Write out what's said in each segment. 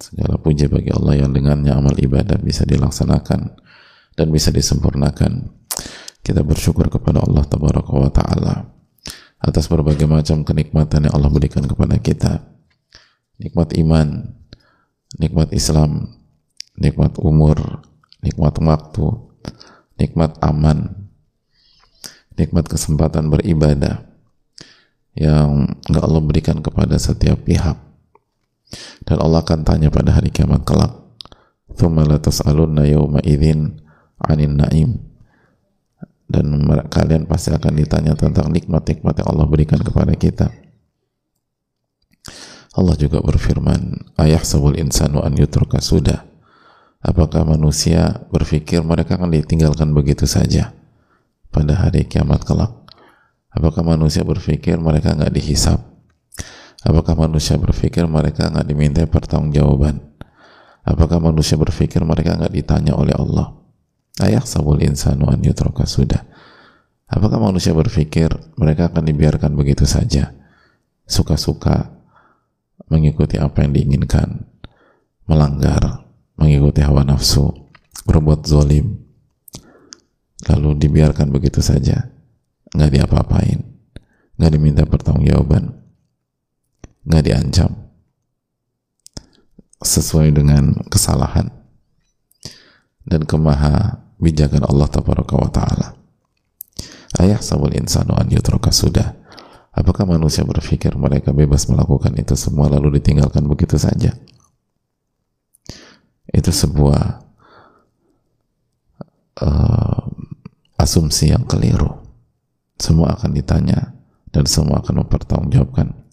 segala puji bagi Allah yang dengannya amal ibadah bisa dilaksanakan dan bisa disempurnakan. Kita bersyukur kepada Allah tabaraka wa ta'ala atas berbagai macam kenikmatan yang Allah berikan kepada kita. Nikmat iman nikmat Islam nikmat umur nikmat waktu nikmat aman nikmat kesempatan beribadah yang enggak Allah berikan kepada setiap pihak dan Allah akan tanya pada hari kiamat kelak yawma idzin 'anil na'im. Dan kalian pasti akan ditanya tentang nikmat-nikmat yang Allah berikan kepada kita. Allah juga berfirman ayah sabul insanu an yutruka sudah apakah manusia berpikir mereka akan ditinggalkan begitu saja pada hari kiamat kelak? Apakah manusia berpikir mereka nggak dihisap Apakah manusia berpikir mereka nggak diminta pertanggungjawaban? Apakah manusia berpikir mereka nggak ditanya oleh Allah? Ayah sabul insanu an yutroka sudah. Apakah manusia berpikir mereka akan dibiarkan begitu saja? Suka-suka mengikuti apa yang diinginkan, melanggar, mengikuti hawa nafsu, berbuat zolim, lalu dibiarkan begitu saja, nggak diapa-apain, nggak diminta pertanggungjawaban nggak diancam. Sesuai dengan kesalahan dan kemaha bijakan Allah wa ta'ala. Ayah sabul insanu an yutroka sudah. Apakah manusia berpikir mereka bebas melakukan itu semua lalu ditinggalkan begitu saja? Itu sebuah uh, asumsi yang keliru. Semua akan ditanya dan semua akan mempertanggungjawabkan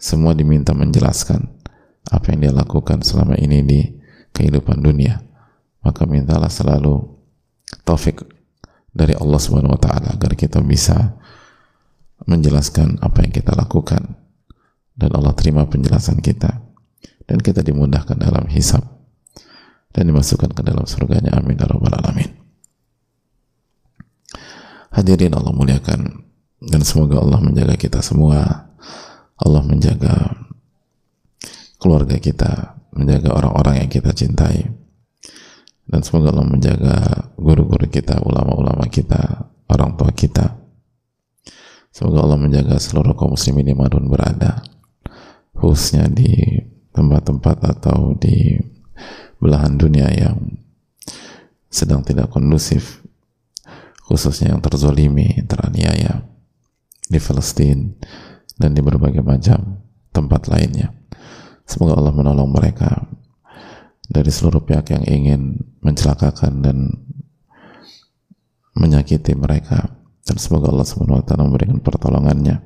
semua diminta menjelaskan apa yang dia lakukan selama ini di kehidupan dunia. Maka mintalah selalu taufik dari Allah Subhanahu wa taala agar kita bisa menjelaskan apa yang kita lakukan. Dan Allah terima penjelasan kita. Dan kita dimudahkan dalam hisab. Dan dimasukkan ke dalam surganya. Amin. Ya rabbal alamin. Hadirin Allah muliakan. Dan semoga Allah menjaga kita semua Allah menjaga keluarga kita, menjaga orang-orang yang kita cintai. Dan semoga Allah menjaga guru-guru kita, ulama-ulama kita, orang tua kita. Semoga Allah menjaga seluruh kaum muslimin di mana pun berada, khususnya di tempat-tempat atau di belahan dunia yang sedang tidak kondusif, khususnya yang terzolimi, teraniaya di Palestina, dan di berbagai macam tempat lainnya. Semoga Allah menolong mereka dari seluruh pihak yang ingin mencelakakan dan menyakiti mereka. Dan semoga Allah SWT memberikan pertolongannya.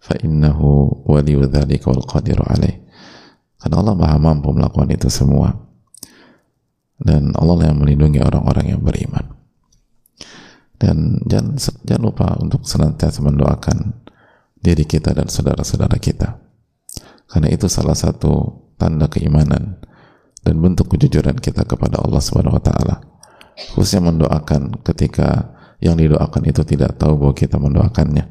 Fa innahu wal karena Allah maha mampu melakukan itu semua. Dan Allah yang melindungi orang-orang yang beriman. Dan jangan, jangan lupa untuk senantiasa mendoakan diri kita dan saudara-saudara kita. Karena itu salah satu tanda keimanan dan bentuk kejujuran kita kepada Allah Subhanahu wa taala. Khususnya mendoakan ketika yang didoakan itu tidak tahu bahwa kita mendoakannya.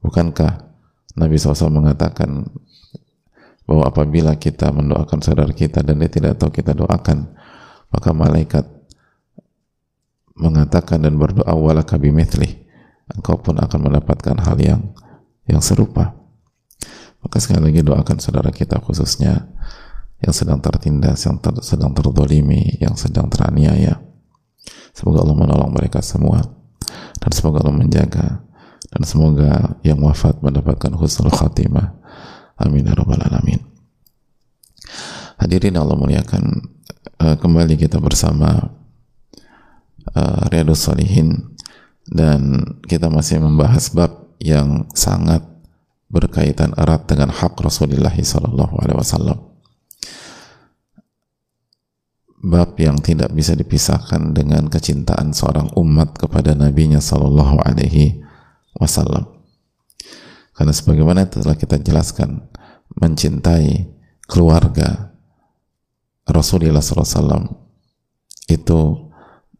Bukankah Nabi SAW mengatakan bahwa apabila kita mendoakan saudara kita dan dia tidak tahu kita doakan, maka malaikat mengatakan dan berdoa walaka bimithli engkau pun akan mendapatkan hal yang yang serupa. Maka sekali lagi doakan saudara kita khususnya yang sedang tertindas, yang ter, sedang terdolimi, yang sedang teraniaya. Semoga Allah menolong mereka semua dan semoga Allah menjaga dan semoga yang wafat mendapatkan husnul khatimah. Amin ya rabbal alamin. Hadirin Allah muliakan uh, kembali kita bersama uh, Riyadus Salihin dan kita masih membahas bab yang sangat berkaitan erat dengan hak Rasulullah Sallallahu Alaihi Wasallam. bab yang tidak bisa dipisahkan dengan kecintaan seorang umat kepada nabinya sallallahu alaihi wasallam. Karena sebagaimana telah kita jelaskan, mencintai keluarga Rasulullah SAW itu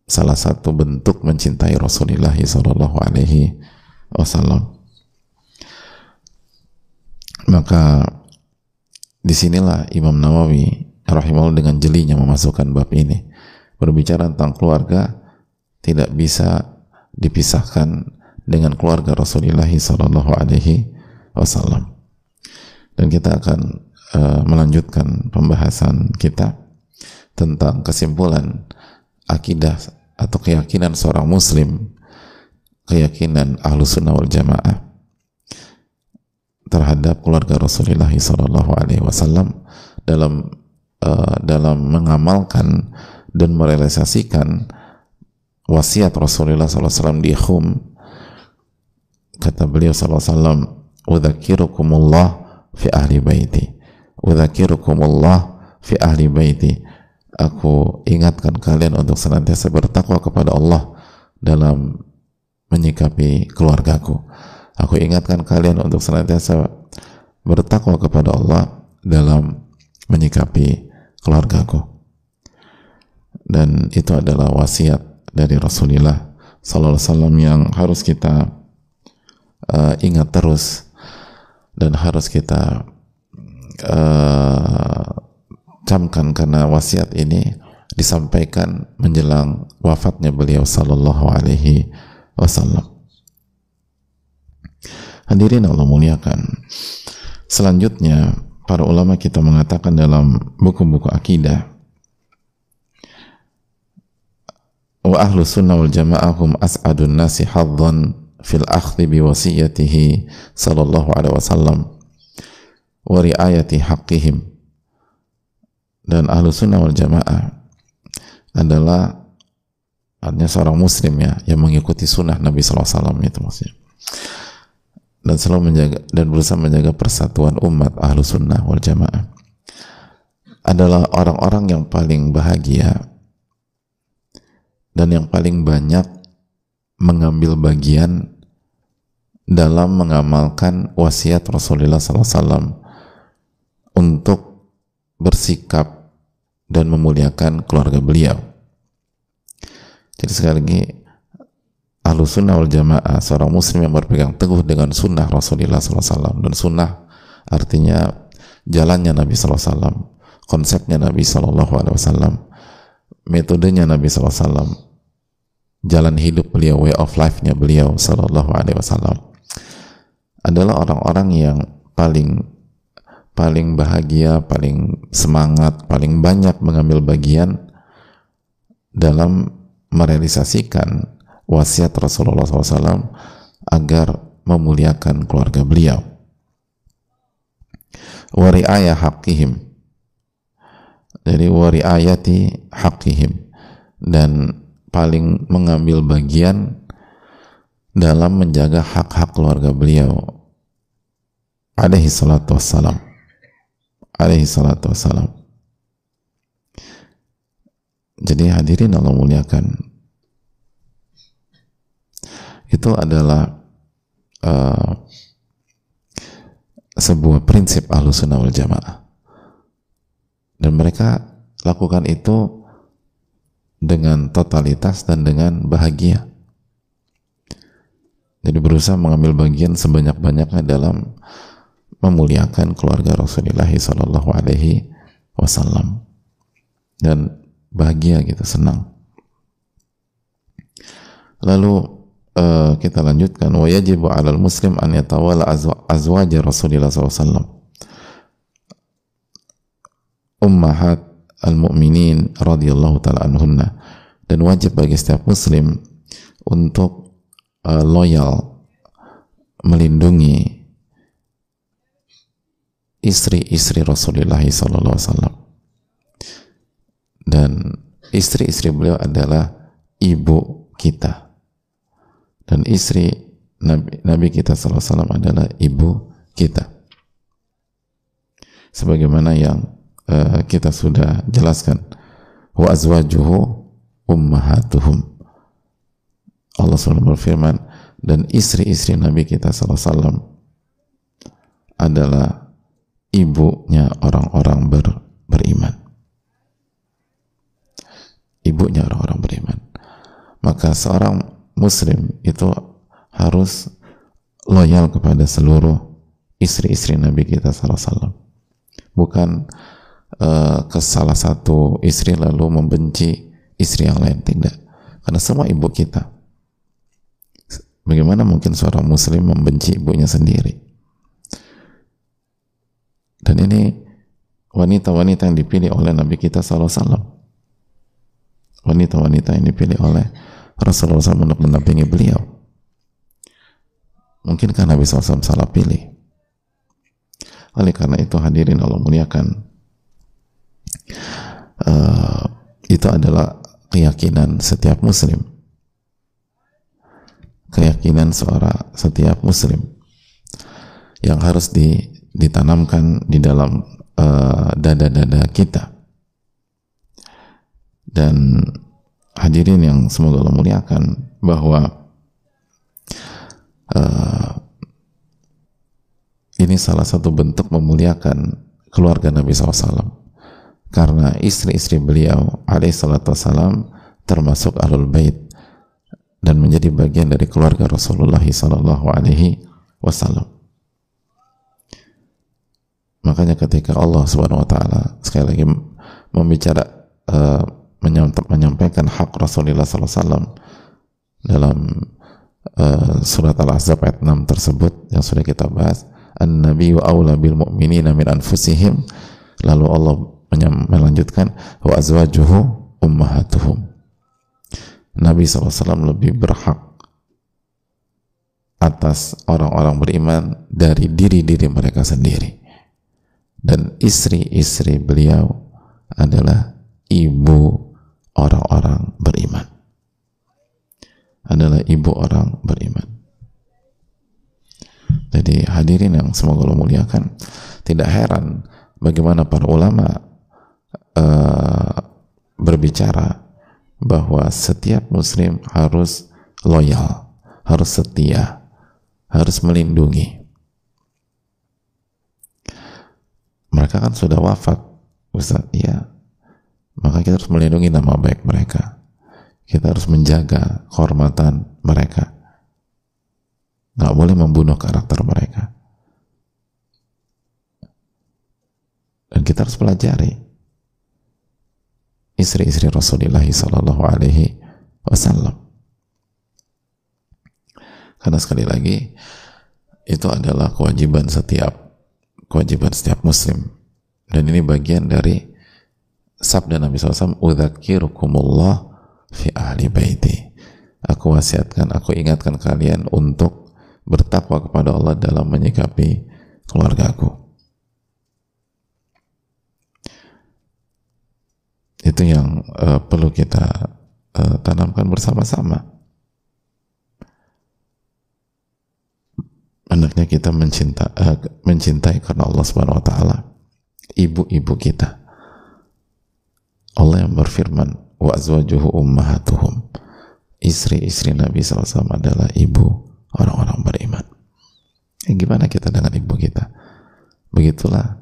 salah satu bentuk mencintai Rasulullah Alaihi Wasallam. Maka di sinilah Imam Nawawi rahimahullah dengan jelinya memasukkan bab ini berbicara tentang keluarga tidak bisa dipisahkan dengan keluarga Rasulullah Sallallahu Alaihi Wasallam dan kita akan uh, melanjutkan pembahasan kita tentang kesimpulan akidah atau keyakinan seorang muslim keyakinan ahlu sunnah wal jamaah terhadap keluarga Rasulullah Sallallahu Alaihi Wasallam dalam uh, dalam mengamalkan dan merealisasikan wasiat Rasulullah SAW di Khum. Kata beliau SAW udhakirukumullah fi ahli baiti. Udhakirukumullah fi ahli baiti. Aku ingatkan kalian untuk senantiasa bertakwa kepada Allah dalam menyikapi keluargaku aku ingatkan kalian untuk senantiasa bertakwa kepada Allah dalam menyikapi keluargaku dan itu adalah wasiat dari Rasulullah Sallallahu Alaihi Wasallam yang harus kita uh, ingat terus dan harus kita uh, camkan karena wasiat ini disampaikan menjelang wafatnya beliau Sallallahu Alaihi Wasallam. Hadirin Allah muliakan. Selanjutnya para ulama kita mengatakan dalam buku-buku akidah wa ahlu sunnah wal jamaah hum as'adun nasi haddan fil akhdhi bi wasiyatihi sallallahu alaihi wasallam wa riayati haqqihim dan ahlu sunnah wal jamaah adalah artinya seorang muslim ya yang mengikuti sunnah Nabi wasallam itu maksudnya dan selalu menjaga dan berusaha menjaga persatuan umat ahlu sunnah wal jamaah adalah orang-orang yang paling bahagia dan yang paling banyak mengambil bagian dalam mengamalkan wasiat Rasulullah SAW untuk bersikap dan memuliakan keluarga beliau. Jadi sekali lagi ahlu sunnah wal jamaah seorang muslim yang berpegang teguh dengan sunnah Rasulullah SAW dan sunnah artinya jalannya Nabi SAW konsepnya Nabi SAW metodenya Nabi SAW jalan hidup beliau way of life-nya beliau SAW adalah orang-orang yang paling paling bahagia, paling semangat, paling banyak mengambil bagian dalam merealisasikan wasiat Rasulullah SAW agar memuliakan keluarga beliau. Wari'ayah haqqihim. Jadi wari'ayati haqqihim. Dan paling mengambil bagian dalam menjaga hak-hak keluarga beliau. Alaihi salatu wassalam. Alaihi salatu wassalam. Jadi hadirin Allah muliakan. Itu adalah uh, sebuah prinsip ahlu sunnah wal jamaah. Dan mereka lakukan itu dengan totalitas dan dengan bahagia. Jadi berusaha mengambil bagian sebanyak-banyaknya dalam memuliakan keluarga Rasulullah Sallallahu Alaihi Wasallam. Dan bahagia gitu senang. Lalu uh, kita lanjutkan wa yajibu 'alal muslim an yatawala azwaj Rasulillah SAW ummahat al-mu'minin radhiyallahu taala anhunna. Dan wajib bagi setiap muslim untuk uh, loyal melindungi istri-istri Rasulullah wasallam dan istri-istri beliau adalah ibu kita. Dan istri Nabi, Nabi kita SAW adalah ibu kita. Sebagaimana yang uh, kita sudah jelaskan. Wa azwajuhu ummahatuhum. Allah SWT berfirman dan istri-istri Nabi kita SAW adalah ibunya orang-orang ber, beriman ibunya orang-orang beriman. Maka seorang muslim itu harus loyal kepada seluruh istri-istri Nabi kita SAW bukan uh, ke salah satu istri lalu membenci istri yang lain tidak. Karena semua ibu kita. Bagaimana mungkin seorang muslim membenci ibunya sendiri? Dan ini wanita-wanita yang dipilih oleh Nabi kita SAW wanita-wanita yang dipilih oleh Rasulullah SAW untuk mendampingi beliau. Mungkinkah Nabi SAW salah pilih. Oleh karena itu hadirin Allah muliakan uh, itu adalah keyakinan setiap muslim. Keyakinan seorang setiap muslim yang harus di, ditanamkan di dalam uh, dada-dada uh, kita dan hadirin yang semoga Allah muliakan bahwa uh, ini salah satu bentuk memuliakan keluarga Nabi SAW karena istri-istri beliau alaihissalatu wassalam termasuk ahlul bait dan menjadi bagian dari keluarga Rasulullah Wasallam. Makanya ketika Allah Subhanahu Wa Taala sekali lagi membicara uh, menyampaikan hak Rasulullah SAW dalam uh, surat Al-Ahzab ayat 6 tersebut yang sudah kita bahas. An-nabi wa awla bil mu'minina min anfusihim. Lalu Allah melanjutkan wa azwajuhu ummahatuhum. Nabi SAW lebih berhak atas orang-orang beriman dari diri-diri mereka sendiri. Dan istri-istri beliau adalah ibu orang-orang beriman. Adalah ibu orang beriman. Jadi hadirin yang semoga Allah muliakan tidak heran bagaimana para ulama uh, berbicara bahwa setiap muslim harus loyal harus setia harus melindungi. Mereka kan sudah wafat Ustaz, ya maka kita harus melindungi nama baik mereka. Kita harus menjaga kehormatan mereka. Nggak boleh membunuh karakter mereka. Dan kita harus pelajari istri-istri Rasulullah Sallallahu Alaihi Wasallam. Karena sekali lagi itu adalah kewajiban setiap kewajiban setiap muslim. Dan ini bagian dari sabda Nabi SAW udzakirukumullah fi ahli baiti. Aku wasiatkan, aku ingatkan kalian untuk bertakwa kepada Allah dalam menyikapi keluargaku itu yang uh, perlu kita uh, tanamkan bersama-sama. Anaknya kita mencinta, uh, mencintai karena Allah Subhanahu wa taala. Ibu-ibu kita Allah yang berfirman wa azwajuhu ummahatuhum. Istri-istri Nabi SAW adalah ibu orang-orang beriman. Ya, gimana kita dengan ibu kita? Begitulah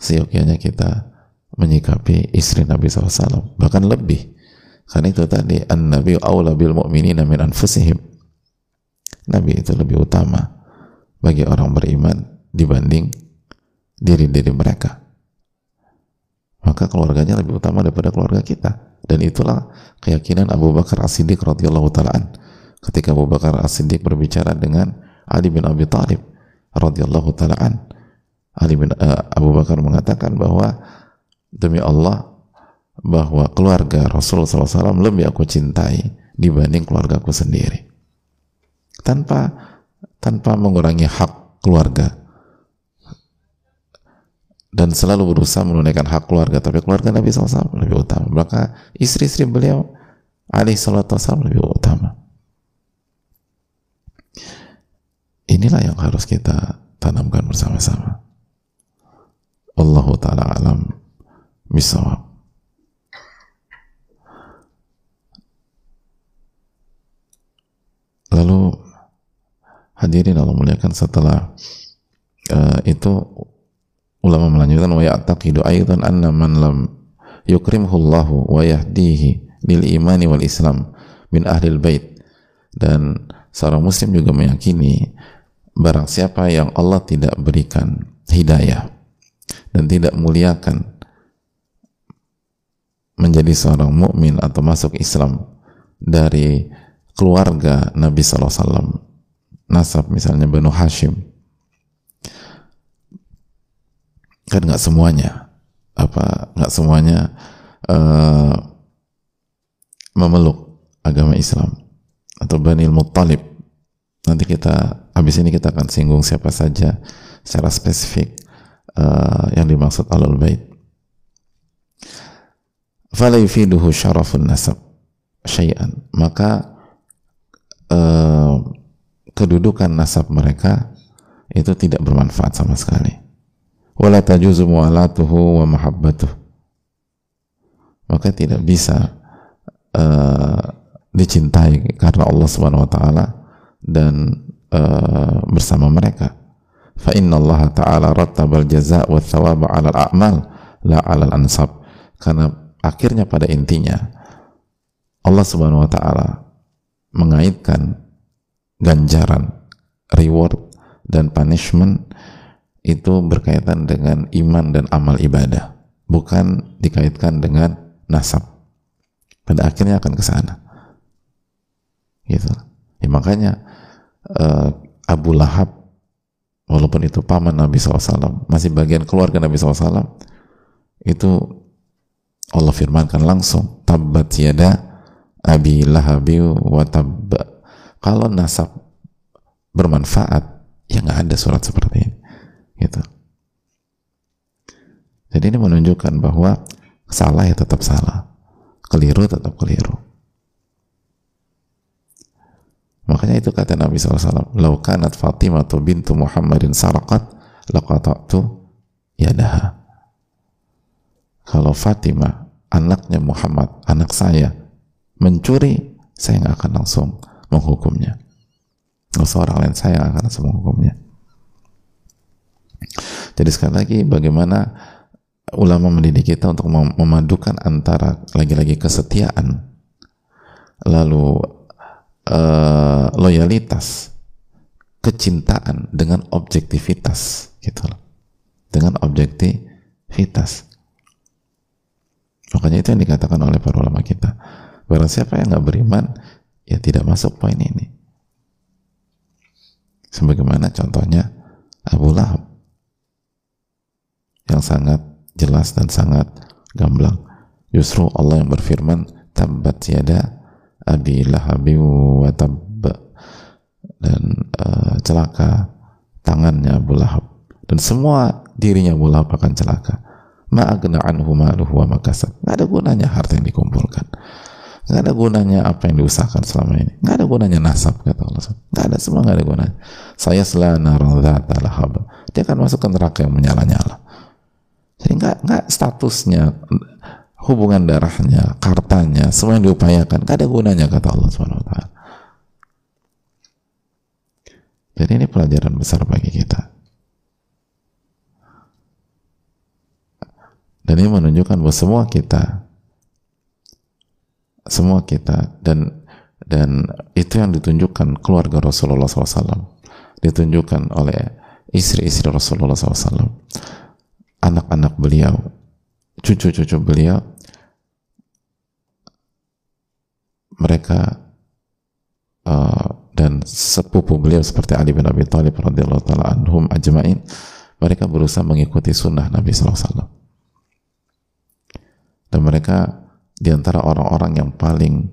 seyogyanya kita menyikapi istri Nabi SAW bahkan lebih. Karena itu tadi an nabi aula bil mu'minina min anfusihim. Nabi itu lebih utama bagi orang beriman dibanding diri-diri mereka maka keluarganya lebih utama daripada keluarga kita. Dan itulah keyakinan Abu Bakar As-Siddiq radhiyallahu taalaan ketika Abu Bakar As-Siddiq berbicara dengan Ali bin Abi Thalib radhiyallahu taalaan Ali bin uh, Abu Bakar mengatakan bahwa demi Allah bahwa keluarga Rasulullah SAW lebih aku cintai dibanding keluargaku sendiri. Tanpa tanpa mengurangi hak keluarga dan selalu berusaha menunaikan hak keluarga. Tapi keluarga Nabi SAW lebih utama. Maka istri-istri beliau alaih salatu wassalam lebih utama. Inilah yang harus kita tanamkan bersama-sama. Allahu Ta'ala alam misawab. lalu hadirin Allah muliakan setelah uh, itu ulama melanjutkan wa ya'taqidu aidan anna man lam yukrimhu Allahu wa yahdihi lil imani wal islam min ahlil bait. Dan seorang muslim juga meyakini barang siapa yang Allah tidak berikan hidayah dan tidak muliakan menjadi seorang mukmin atau masuk Islam dari keluarga Nabi SAW nasab misalnya Banu Hashim kan nggak semuanya. Apa nggak semuanya uh, memeluk agama Islam atau Bani Muttalib nanti kita habis ini kita akan singgung siapa saja secara spesifik uh, yang dimaksud alul bait. Fala yufiduhu syarafun nasab syai'an. Maka uh, kedudukan nasab mereka itu tidak bermanfaat sama sekali wala tajuzu mu'alatuhu wa mahabbatuh. Maka tidak bisa uh, dicintai karena Allah Subhanahu wa taala dan uh, bersama mereka. Fa inna Allah taala rattabal jazaa wa thawaba 'ala al-a'mal la 'ala al-ansab karena akhirnya pada intinya Allah Subhanahu wa taala mengaitkan ganjaran reward dan punishment itu berkaitan dengan iman dan amal ibadah bukan dikaitkan dengan nasab. Pada akhirnya akan ke sana. Gitu. Ya, makanya uh, Abu Lahab walaupun itu paman Nabi SAW masih bagian keluarga Nabi SAW itu Allah firmankan langsung tabbat yada abi lahabi wa tabba. Kalau nasab bermanfaat ya nggak ada surat seperti ini gitu. Jadi ini menunjukkan bahwa salah ya tetap salah. Keliru tetap keliru. Makanya itu kata Nabi SAW lau kanat Fatimah bintu Muhammadin sarakat laqata'tu yadaha. Kalau Fatimah anaknya Muhammad anak saya mencuri saya nggak akan langsung menghukumnya. Kalau seorang lain saya akan langsung menghukumnya jadi sekali lagi bagaimana ulama mendidik kita untuk memadukan antara lagi-lagi kesetiaan lalu uh, loyalitas kecintaan dengan objektivitas gitu loh. Dengan objektivitas. Makanya itu yang dikatakan oleh para ulama kita. Barang siapa yang nggak beriman ya tidak masuk poin ini. Sebagaimana contohnya Abu Lahab yang sangat jelas dan sangat gamblang. Justru Allah yang berfirman, "Tabbat yada abi lahabi wa tabba." Dan uh, celaka tangannya Abu Lahab. Dan semua dirinya Abu Lahab akan celaka. Ma'agna anhu ma'luhu wa makasab. Gak ada gunanya harta yang dikumpulkan. Gak ada gunanya apa yang diusahakan selama ini. Gak ada gunanya nasab, kata Allah. Gak ada, semua gak ada gunanya. Saya selana lahab. Dia akan masuk ke neraka yang menyala-nyala jadi nggak nggak statusnya, hubungan darahnya, kartanya, semua yang diupayakan, nggak ada gunanya kata Allah Subhanahu Wa. Jadi ini pelajaran besar bagi kita. Dan ini menunjukkan bahwa semua kita, semua kita dan dan itu yang ditunjukkan keluarga Rasulullah SAW, ditunjukkan oleh istri-istri Rasulullah SAW anak-anak beliau, cucu-cucu beliau, mereka uh, dan sepupu beliau seperti Ali bin Abi Thalib radhiyallahu taala anhum ajmain, mereka berusaha mengikuti sunnah Nabi SAW. Dan mereka di antara orang-orang yang paling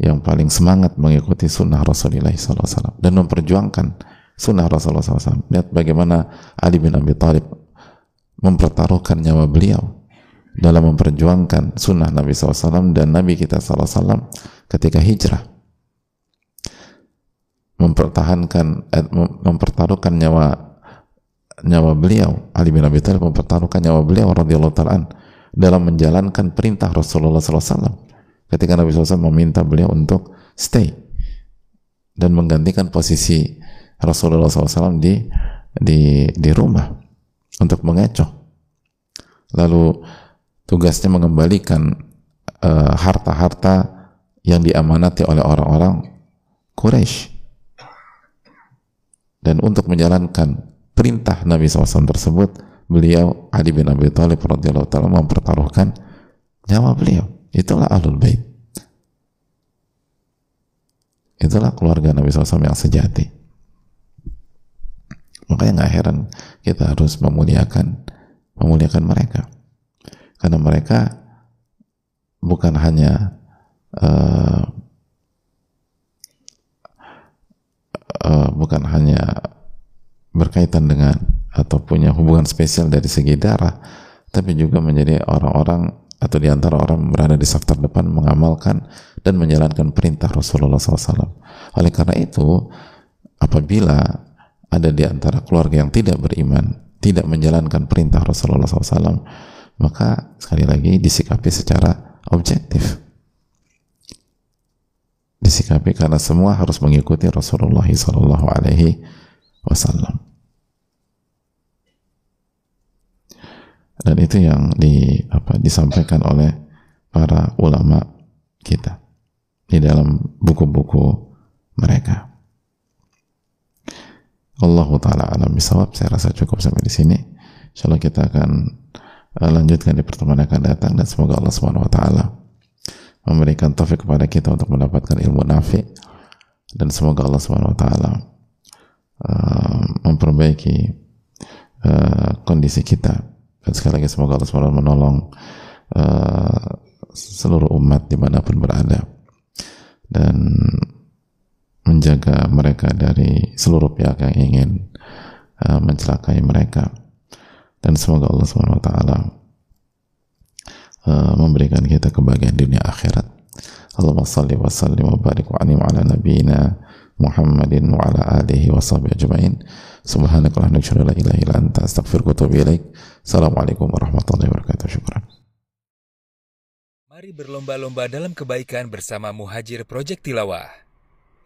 yang paling semangat mengikuti sunnah Rasulullah SAW dan memperjuangkan sunnah Rasulullah SAW. Lihat bagaimana Ali bin Abi Thalib mempertaruhkan nyawa beliau dalam memperjuangkan sunnah Nabi SAW dan Nabi kita SAW ketika hijrah. Mempertahankan eh, mempertaruhkan nyawa nyawa beliau Ali bin Abi Thalib mempertaruhkan nyawa beliau radhiyallahu taala dalam menjalankan perintah Rasulullah SAW ketika Nabi SAW meminta beliau untuk stay dan menggantikan posisi Rasulullah SAW di di di rumah untuk mengecoh. Lalu tugasnya mengembalikan eh, harta-harta uh, yang diamanati oleh orang-orang Quraisy. Dan untuk menjalankan perintah Nabi SAW tersebut, beliau Ali bin Abi Thalib radhiyallahu taala mempertaruhkan nyawa beliau. Itulah ahlul bait. Itulah keluarga Nabi SAW yang sejati. Makanya nggak heran kita harus memuliakan memuliakan mereka. Karena mereka bukan hanya uh, uh, bukan hanya berkaitan dengan atau punya hubungan spesial dari segi darah, tapi juga menjadi orang-orang atau di antara orang berada di sektor depan mengamalkan dan menjalankan perintah Rasulullah SAW. Oleh karena itu, apabila ada di antara keluarga yang tidak beriman, tidak menjalankan perintah Rasulullah SAW, maka sekali lagi disikapi secara objektif. Disikapi karena semua harus mengikuti Rasulullah SAW. Dan itu yang di, apa, disampaikan oleh para ulama kita di dalam buku-buku mereka. Allah taala alam bisawab. Saya rasa cukup sampai di sini. Insyaallah kita akan uh, lanjutkan di pertemuan akan datang dan semoga Allah Subhanahu wa taala memberikan taufik kepada kita untuk mendapatkan ilmu nafi dan semoga Allah Subhanahu wa taala uh, memperbaiki uh, kondisi kita dan sekali lagi semoga Allah Subhanahu menolong uh, seluruh umat di mana pun berada dan menjaga mereka dari seluruh pihak yang ingin uh, mencelakai mereka. Dan semoga Allah swt uh, memberikan kita kebahagiaan dunia akhirat. Allahumma salli wa sallim wa barik wa anim ala nabiyina Muhammadin wa ala alihi wa sahbihi ajma'in. Subhanakallah nuksyadu la ilaha illa anta astaghfiruka wa atubu ilaik. Assalamualaikum warahmatullahi wabarakatuh. Syukran Mari berlomba-lomba dalam kebaikan bersama Muhajir Project Tilawah.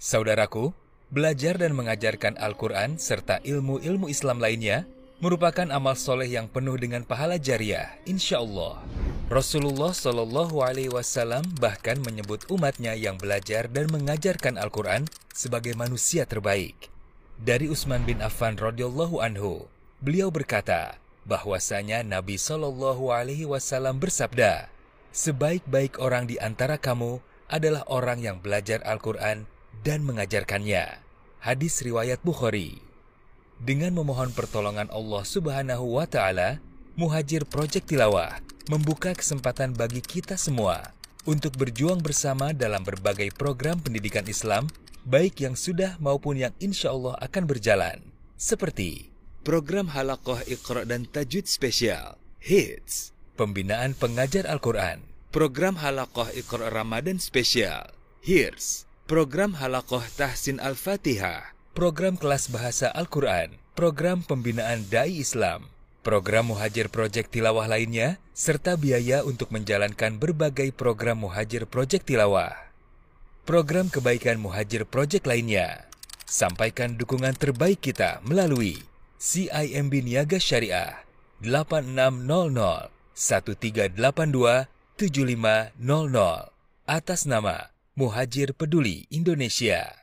Saudaraku, belajar dan mengajarkan Al-Quran serta ilmu-ilmu Islam lainnya merupakan amal soleh yang penuh dengan pahala jariah, insya Allah. Rasulullah Shallallahu Alaihi Wasallam bahkan menyebut umatnya yang belajar dan mengajarkan Al-Quran sebagai manusia terbaik. Dari Utsman bin Affan radhiyallahu anhu, beliau berkata bahwasanya Nabi Shallallahu Alaihi Wasallam bersabda, Sebaik-baik orang di antara kamu adalah orang yang belajar Al-Quran dan mengajarkannya. Hadis riwayat Bukhari. Dengan memohon pertolongan Allah Subhanahu wa Ta'ala, Muhajir Project Tilawah membuka kesempatan bagi kita semua untuk berjuang bersama dalam berbagai program pendidikan Islam, baik yang sudah maupun yang insya Allah akan berjalan, seperti program Halakoh Iqra dan Tajwid Spesial, HITS, Pembinaan Pengajar Al-Quran, Program Halakoh Iqra Ramadan Spesial, HIRS, Program Halakoh Tahsin Al-Fatihah, Program Kelas Bahasa Al-Quran, Program Pembinaan Dai Islam, Program Muhajir Project Tilawah lainnya, serta biaya untuk menjalankan berbagai program Muhajir Project Tilawah. Program kebaikan Muhajir Project lainnya. Sampaikan dukungan terbaik kita melalui CIMB Niaga Syariah 8600 1382 7500 atas nama Muhajir Peduli Indonesia.